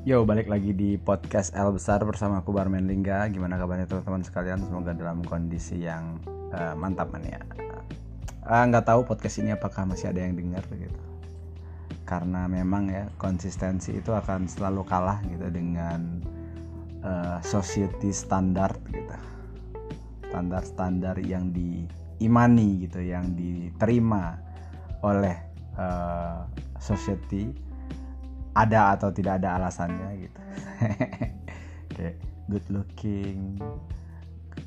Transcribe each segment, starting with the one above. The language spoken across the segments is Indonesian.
Yo, balik lagi di podcast L besar bersama aku Barmen Lingga. Gimana kabarnya teman-teman sekalian? Semoga dalam kondisi yang uh, mantap man ya. Uh, nggak tahu podcast ini apakah masih ada yang dengar gitu. Karena memang ya konsistensi itu akan selalu kalah gitu dengan uh, society standar gitu. Standar-standar yang diimani gitu, yang diterima oleh uh, society ada atau tidak ada alasannya gitu. Kayak good looking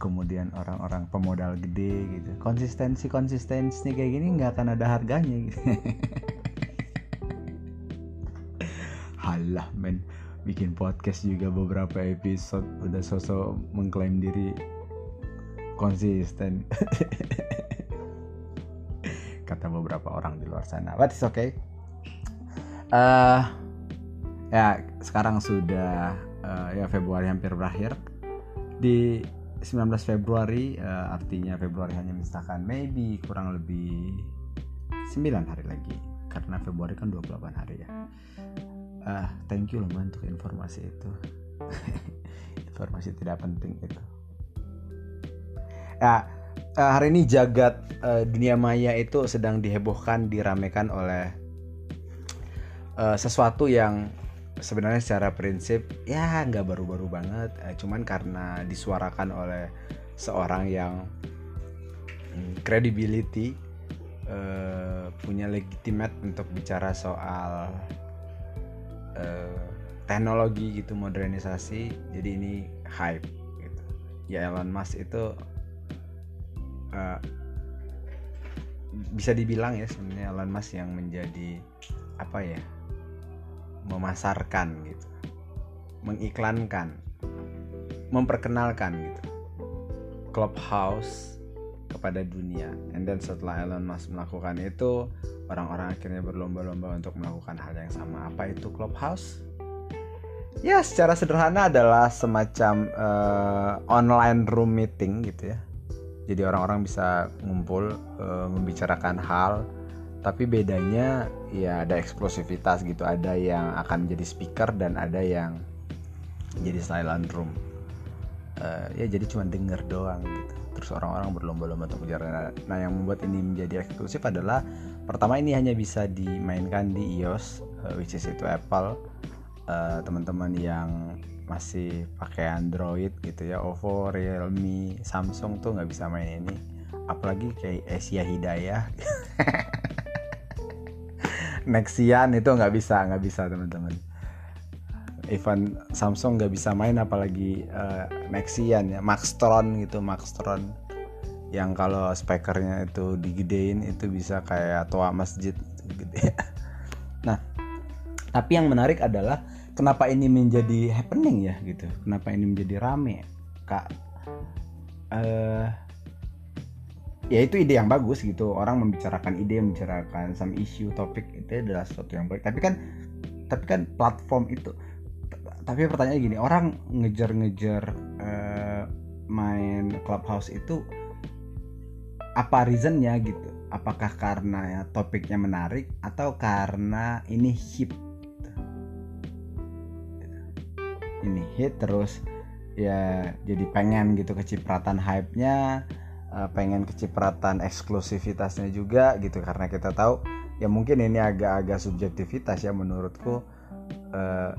kemudian orang-orang pemodal gede gitu. Konsistensi konsistensi kayak gini nggak akan ada harganya gitu. Halah men. Bikin podcast juga beberapa episode. Udah sosok mengklaim diri konsisten. Kata beberapa orang di luar sana. But it's okay. Uh, ya sekarang sudah uh, ya Februari hampir berakhir. Di 19 Februari uh, artinya Februari hanya misalkan maybe kurang lebih 9 hari lagi. Karena Februari kan 28 hari ya. Uh, thank you loh untuk informasi itu. Informasi tidak penting itu. Ya uh, hari ini jagat uh, dunia maya itu sedang dihebohkan diramekan oleh uh, sesuatu yang sebenarnya secara prinsip ya nggak baru-baru banget. Eh, cuman karena disuarakan oleh seorang yang hmm, credibility eh, punya legitimate untuk bicara soal eh, teknologi gitu modernisasi jadi ini hype gitu. Ya Elon Musk itu uh, bisa dibilang ya sebenarnya Elon Musk yang menjadi apa ya memasarkan gitu. Mengiklankan. Memperkenalkan gitu. Clubhouse kepada dunia. And then setelah Elon Musk melakukan itu orang-orang akhirnya berlomba-lomba untuk melakukan hal yang sama. Apa itu Clubhouse? Ya secara sederhana adalah semacam uh, online room meeting gitu ya. Jadi orang-orang bisa ngumpul uh, membicarakan hal tapi bedanya ya ada eksklusivitas gitu. Ada yang akan jadi speaker dan ada yang jadi silent room. Uh, ya jadi cuma denger doang gitu. Terus orang-orang berlomba-lomba untuk bicara nah yang membuat ini menjadi eksklusif adalah pertama ini hanya bisa dimainkan di iOS uh, which is itu Apple. Uh, teman-teman yang masih pakai Android gitu ya OVO, Realme, Samsung tuh nggak bisa main ini. Apalagi kayak Asia Hidayah Nexian itu nggak bisa nggak bisa teman-teman. Even Samsung nggak bisa main apalagi uh, Nexian ya. Maxtron gitu Maxtron yang kalau speakernya itu digedein itu bisa kayak tua masjid gitu. Ya. nah tapi yang menarik adalah kenapa ini menjadi happening ya gitu. Kenapa ini menjadi rame kak? Uh, ya itu ide yang bagus gitu. Orang membicarakan ide membicarakan some issue topik itu adalah sesuatu yang baik. Tapi kan tapi kan platform itu tapi pertanyaan gini orang ngejar-ngejar uh, main clubhouse itu apa reasonnya gitu? Apakah karena ya topiknya menarik atau karena ini hit? Ini hit terus ya jadi pengen gitu kecipratan hype-nya uh, pengen kecipratan eksklusivitasnya juga gitu. Karena kita tahu ya mungkin ini agak-agak subjektivitas ya menurutku uh,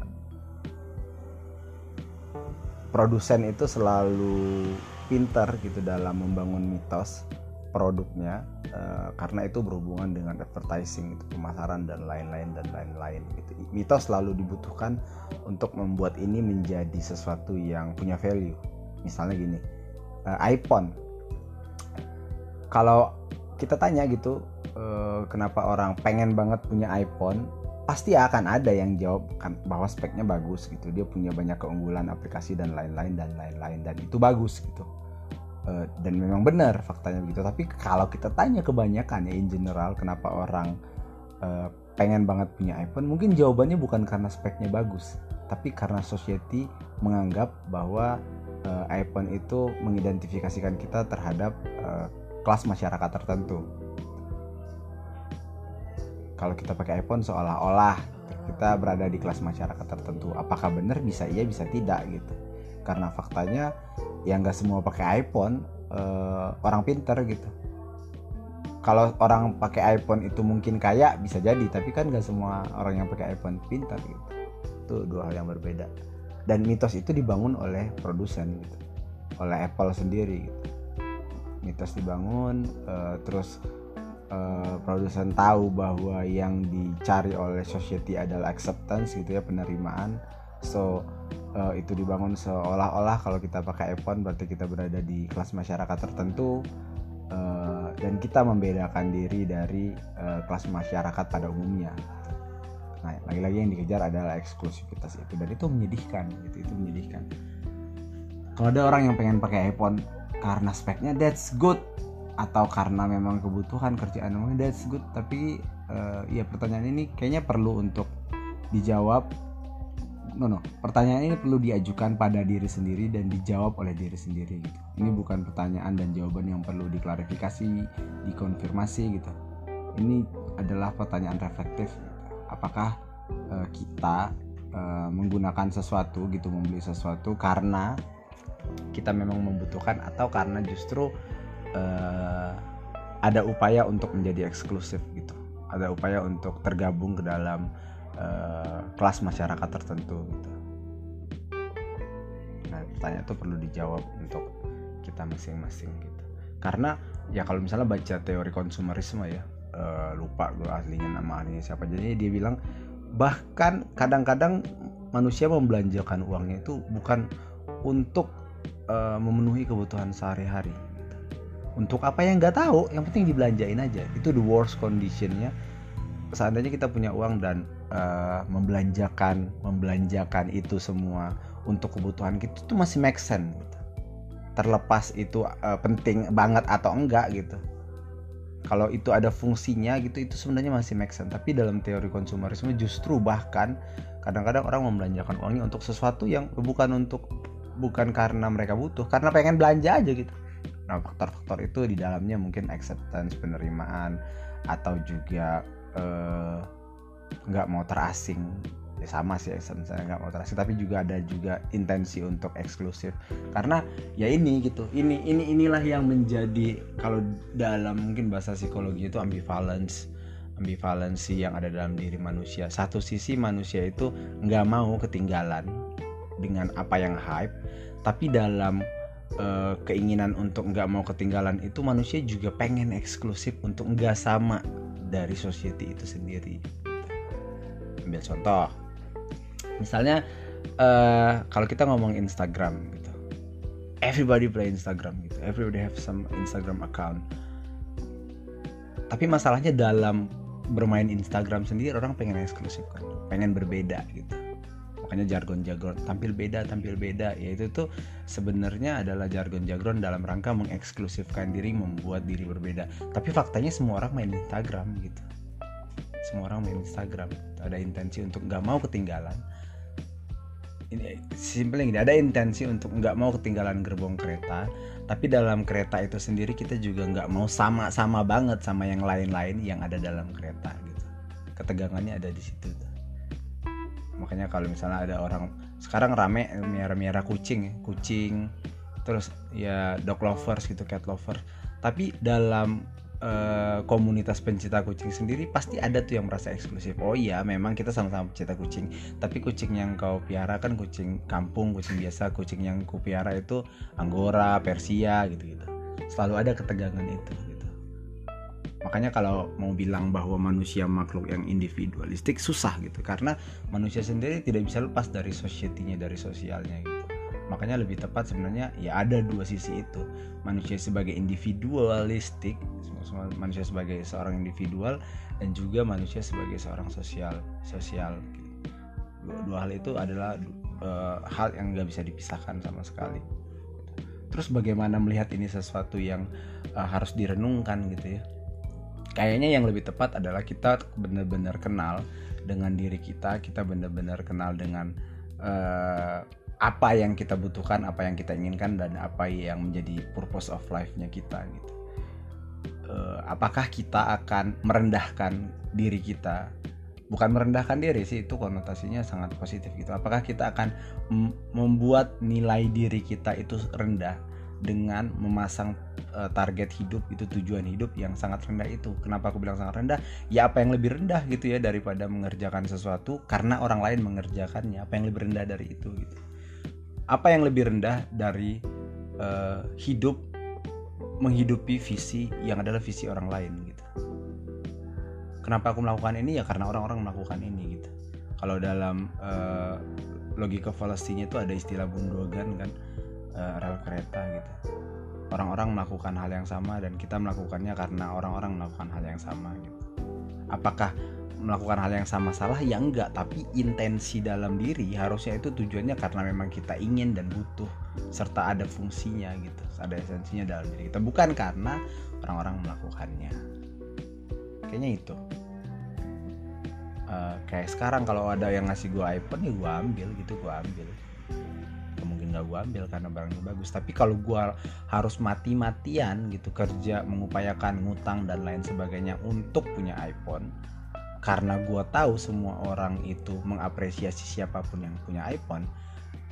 produsen itu selalu pintar gitu dalam membangun mitos produknya uh, karena itu berhubungan dengan advertising itu pemasaran dan lain-lain dan lain-lain gitu. Mitos selalu dibutuhkan untuk membuat ini menjadi sesuatu yang punya value. Misalnya gini uh, iPhone kalau kita tanya gitu uh, kenapa orang pengen banget punya iPhone pasti akan ada yang jawab kan bahwa speknya bagus gitu. Dia punya banyak keunggulan aplikasi dan lain-lain dan lain-lain dan itu bagus gitu. Uh, dan memang benar faktanya begitu. Tapi kalau kita tanya kebanyakan ya in general kenapa orang uh, pengen banget punya iPhone mungkin jawabannya bukan karena speknya bagus tapi karena society menganggap bahwa uh, iPhone itu mengidentifikasikan kita terhadap uh, kelas masyarakat tertentu. Kalau kita pakai iPhone seolah-olah kita berada di kelas masyarakat tertentu apakah benar bisa iya bisa tidak gitu? Karena faktanya yang nggak semua pakai iPhone uh, orang pinter gitu. Kalau orang pakai iPhone itu mungkin kaya bisa jadi tapi kan nggak semua orang yang pakai iPhone pintar gitu. Itu dua hal yang berbeda. Dan mitos itu dibangun oleh produsen gitu. Oleh Apple sendiri gitu mitos dibangun uh, terus uh, produsen tahu bahwa yang dicari oleh society adalah acceptance gitu ya penerimaan. So uh, itu dibangun seolah-olah kalau kita pakai iPhone berarti kita berada di kelas masyarakat tertentu uh, dan kita membedakan diri dari uh, kelas masyarakat pada umumnya. Nah lagi-lagi yang dikejar adalah eksklusivitas itu dan itu menyedihkan gitu itu menyedihkan. Kalau ada orang yang pengen pakai iPhone karena speknya that's good. Atau karena memang kebutuhan kerjaan memang that's good. Tapi uh, ya pertanyaan ini kayaknya perlu untuk dijawab. No no pertanyaan ini perlu diajukan pada diri sendiri dan dijawab oleh diri sendiri gitu. Ini bukan pertanyaan dan jawaban yang perlu diklarifikasi dikonfirmasi gitu. Ini adalah pertanyaan reflektif. Apakah uh, kita uh, menggunakan sesuatu gitu membeli sesuatu karena kita memang membutuhkan atau karena justru uh, ada upaya untuk menjadi eksklusif gitu. Ada upaya untuk tergabung ke dalam uh, kelas masyarakat tertentu gitu. Nah pertanyaan itu perlu dijawab untuk kita masing-masing gitu. Karena ya kalau misalnya baca teori konsumerisme ya uh, lupa gue aslinya nama ahlinya siapa. Jadi dia bilang bahkan kadang-kadang manusia membelanjakan uangnya itu bukan untuk uh, memenuhi kebutuhan sehari-hari. Untuk apa yang nggak tahu yang penting dibelanjain aja. Itu the worst conditionnya. Seandainya kita punya uang dan uh, membelanjakan membelanjakan itu semua untuk kebutuhan kita itu masih make sense gitu. terlepas itu uh, penting banget atau enggak gitu. Kalau itu ada fungsinya gitu itu sebenarnya masih make sense. Tapi dalam teori konsumerisme justru bahkan kadang-kadang orang membelanjakan uangnya untuk sesuatu yang bukan untuk bukan karena mereka butuh karena pengen belanja aja gitu Nah, faktor-faktor itu di dalamnya mungkin acceptance, penerimaan, atau juga eh, nggak uh, mau terasing. Ya sama sih misalnya nggak mau terasing, tapi juga ada juga intensi untuk eksklusif. Karena ya ini gitu, ini ini inilah yang menjadi kalau dalam mungkin bahasa psikologi itu ambivalence ambivalensi yang ada dalam diri manusia. Satu sisi manusia itu nggak mau ketinggalan dengan apa yang hype, tapi dalam uh, keinginan untuk nggak mau ketinggalan itu manusia juga pengen eksklusif untuk nggak sama dari society itu sendiri. Ambil contoh misalnya uh, kalau kita ngomong Instagram gitu everybody play Instagram gitu everybody have some Instagram account. Tapi masalahnya dalam bermain Instagram sendiri orang pengen eksklusif kan pengen berbeda gitu makanya jargon-jargon tampil beda tampil beda. Yaitu tuh sebenarnya adalah jargon-jargon dalam rangka mengeksklusifkan diri membuat diri berbeda. Tapi faktanya semua orang main Instagram gitu. Semua orang main Instagram. Ada intensi untuk nggak mau ketinggalan. Ini simpel gini ada intensi untuk nggak mau ketinggalan gerbong kereta tapi dalam kereta itu sendiri kita juga nggak mau sama-sama banget sama yang lain-lain yang ada dalam kereta gitu. Ketegangannya ada di situ tuh makanya kalau misalnya ada orang sekarang rame miara-miara kucing kucing terus ya dog lovers gitu cat lover. Tapi dalam uh, komunitas pencinta kucing sendiri pasti ada tuh yang merasa eksklusif. Oh iya memang kita sama-sama pencinta kucing. Tapi kucing yang kau piara kan kucing kampung kucing biasa. Kucing yang ku piara itu anggora persia gitu gitu selalu ada ketegangan itu makanya kalau mau bilang bahwa manusia makhluk yang individualistik susah gitu. Karena manusia sendiri tidak bisa lepas dari society-nya dari sosialnya gitu. Makanya lebih tepat sebenarnya ya ada dua sisi itu. Manusia sebagai individualistik manusia sebagai seorang individual dan juga manusia sebagai seorang sosial sosial. Dua, dua hal itu adalah uh, hal yang nggak bisa dipisahkan sama sekali. Terus bagaimana melihat ini sesuatu yang uh, harus direnungkan gitu ya kayaknya yang lebih tepat adalah kita benar-benar kenal dengan diri kita kita benar-benar kenal dengan uh, apa yang kita butuhkan apa yang kita inginkan dan apa yang menjadi purpose of life-nya kita gitu. Uh, apakah kita akan merendahkan diri kita? Bukan merendahkan diri sih itu konotasinya sangat positif gitu. Apakah kita akan membuat nilai diri kita itu rendah dengan memasang uh, target hidup itu tujuan hidup yang sangat rendah itu. Kenapa aku bilang sangat rendah? Ya apa yang lebih rendah gitu ya daripada mengerjakan sesuatu karena orang lain mengerjakannya. Apa yang lebih rendah dari itu gitu. Apa yang lebih rendah dari uh, hidup menghidupi visi yang adalah visi orang lain gitu. Kenapa aku melakukan ini ya karena orang-orang melakukan ini gitu. Kalau dalam uh, logika falasinya itu ada istilah bundogan kan uh, rel kereta gitu. Orang-orang melakukan hal yang sama dan kita melakukannya karena orang-orang melakukan hal yang sama gitu. Apakah melakukan hal yang sama salah? Ya enggak tapi intensi dalam diri harusnya itu tujuannya karena memang kita ingin dan butuh serta ada fungsinya gitu ada esensinya dalam diri kita. Bukan karena orang-orang melakukannya. Kayaknya itu. Uh, kayak sekarang kalau ada yang ngasih gue iPhone ya gue ambil gitu gue ambil mungkin gak gue ambil karena barangnya bagus. Tapi kalau gue harus mati-matian gitu kerja mengupayakan ngutang dan lain sebagainya untuk punya iPhone karena gue tahu semua orang itu mengapresiasi siapa pun yang punya iPhone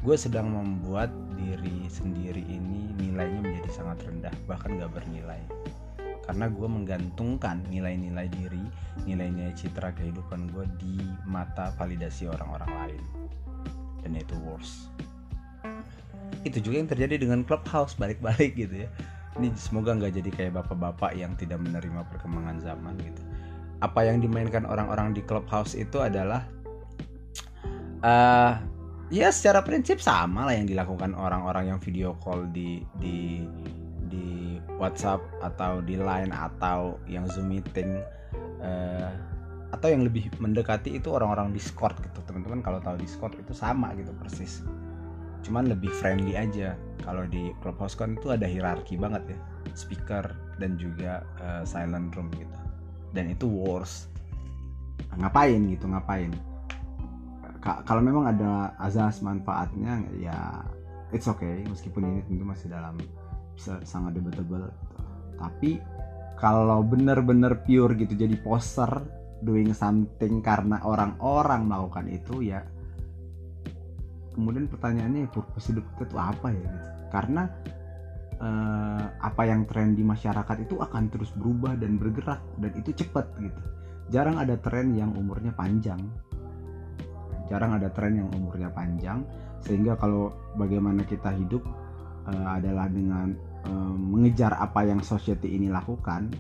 gue sedang membuat diri sendiri ini nilainya menjadi sangat rendah bahkan gak bernilai. Karena gue menggantungkan nilai-nilai diri nilai-nilai citra kehidupan gue di mata validasi orang-orang lain. Dan itu worse itu juga yang terjadi dengan clubhouse balik-balik gitu ya. Ini semoga nggak jadi kayak bapak-bapak yang tidak menerima perkembangan zaman gitu. Apa yang dimainkan orang-orang di clubhouse itu adalah uh, ya secara prinsip sama lah yang dilakukan orang-orang yang video call di di di WhatsApp atau di Line atau yang Zoom meeting uh, atau yang lebih mendekati itu orang-orang Discord gitu. Teman-teman kalau tahu Discord itu sama gitu persis cuman lebih friendly aja. Kalau di clubhouse kan itu ada hierarki banget ya. Speaker dan juga uh, silent room gitu. Dan itu worse. Ngapain gitu ngapain? Kalau memang ada azas manfaatnya ya it's okay. Meskipun ini tentu masih dalam sangat debatable gitu. tapi kalau bener-bener pure gitu jadi poster doing something karena orang-orang melakukan itu ya kemudian pertanyaannya purpose hidup kita itu apa ya gitu. Karena eh, apa yang tren di masyarakat itu akan terus berubah dan bergerak dan itu cepat gitu. Jarang ada tren yang umurnya panjang. Jarang ada tren yang umurnya panjang sehingga kalau bagaimana kita hidup eh, adalah dengan eh, mengejar apa yang society ini lakukan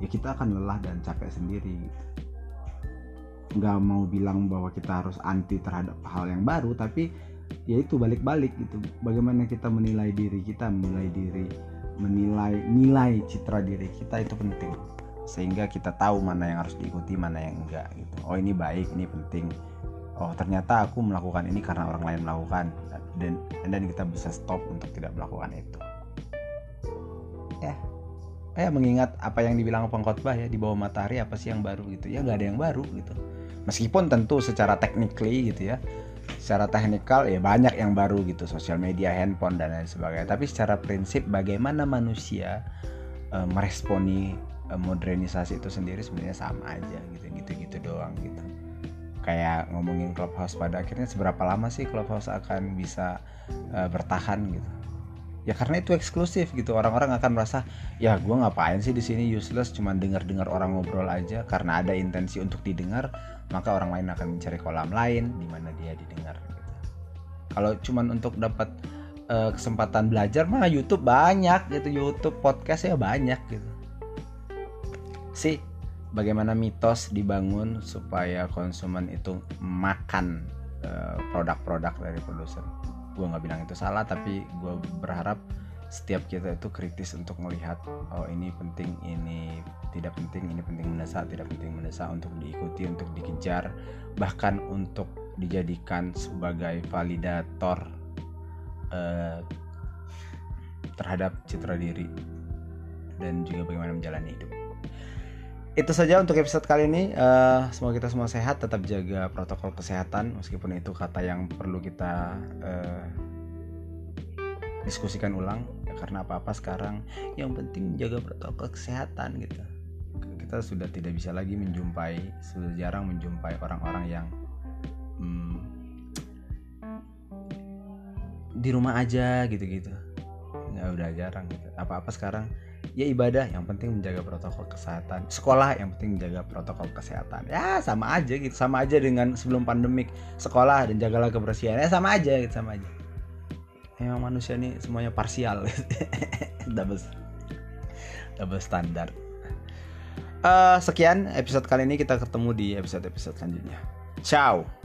ya kita akan lelah dan capek sendiri. Gitu nggak mau bilang bahwa kita harus anti terhadap hal yang baru tapi ya itu balik-balik gitu. Bagaimana kita menilai diri kita menilai diri menilai nilai citra diri kita itu penting. Sehingga kita tahu mana yang harus diikuti mana yang enggak gitu. Oh ini baik ini penting. Oh ternyata aku melakukan ini karena orang lain melakukan. Dan dan kita bisa stop untuk tidak melakukan itu. Ya. Eh mengingat apa yang dibilang pengkhotbah ya di bawah matahari apa sih yang baru gitu. Ya nggak ada yang baru gitu. Meskipun tentu secara technically gitu ya secara teknikal ya banyak yang baru gitu sosial media handphone dan lain sebagainya. Tapi secara prinsip bagaimana manusia uh, meresponi uh, modernisasi itu sendiri sebenarnya sama aja gitu gitu gitu doang gitu. Kayak ngomongin clubhouse pada akhirnya seberapa lama sih clubhouse akan bisa uh, bertahan gitu? Ya karena itu eksklusif gitu orang-orang akan merasa ya gue ngapain sih di sini useless cuman dengar-dengar orang ngobrol aja. Karena ada intensi untuk didengar maka orang lain akan mencari kolam lain di mana dia didengar gitu. kalau cuman untuk dapat uh, kesempatan belajar mah YouTube banyak gitu YouTube podcast ya banyak gitu sih bagaimana mitos dibangun supaya konsumen itu makan uh, produk-produk dari produsen gue nggak bilang itu salah tapi gue berharap setiap kita itu kritis untuk melihat oh ini penting ini tidak penting ini penting mendesak tidak penting mendesak untuk diikuti untuk dikejar bahkan untuk dijadikan sebagai validator uh, terhadap citra diri dan juga bagaimana menjalani hidup. Itu saja untuk episode kali ini. Uh, semoga kita semua sehat tetap jaga protokol kesehatan meskipun itu kata yang perlu kita uh, diskusikan ulang ya karena apa-apa sekarang yang penting jaga protokol kesehatan gitu kita sudah tidak bisa lagi menjumpai sudah jarang menjumpai orang-orang yang hmm, di rumah aja gitu-gitu. Ya udah jarang gitu. Apa-apa sekarang ya ibadah yang penting menjaga protokol kesehatan. Sekolah yang penting menjaga protokol kesehatan. Ya sama aja gitu. Sama aja dengan sebelum pandemik. Sekolah dan jagalah kebersihan. Ya sama aja gitu sama aja. Emang manusia ini semuanya parsial. Double double standar uh, sekian episode kali ini. Kita ketemu di episode episode selanjutnya. Ciao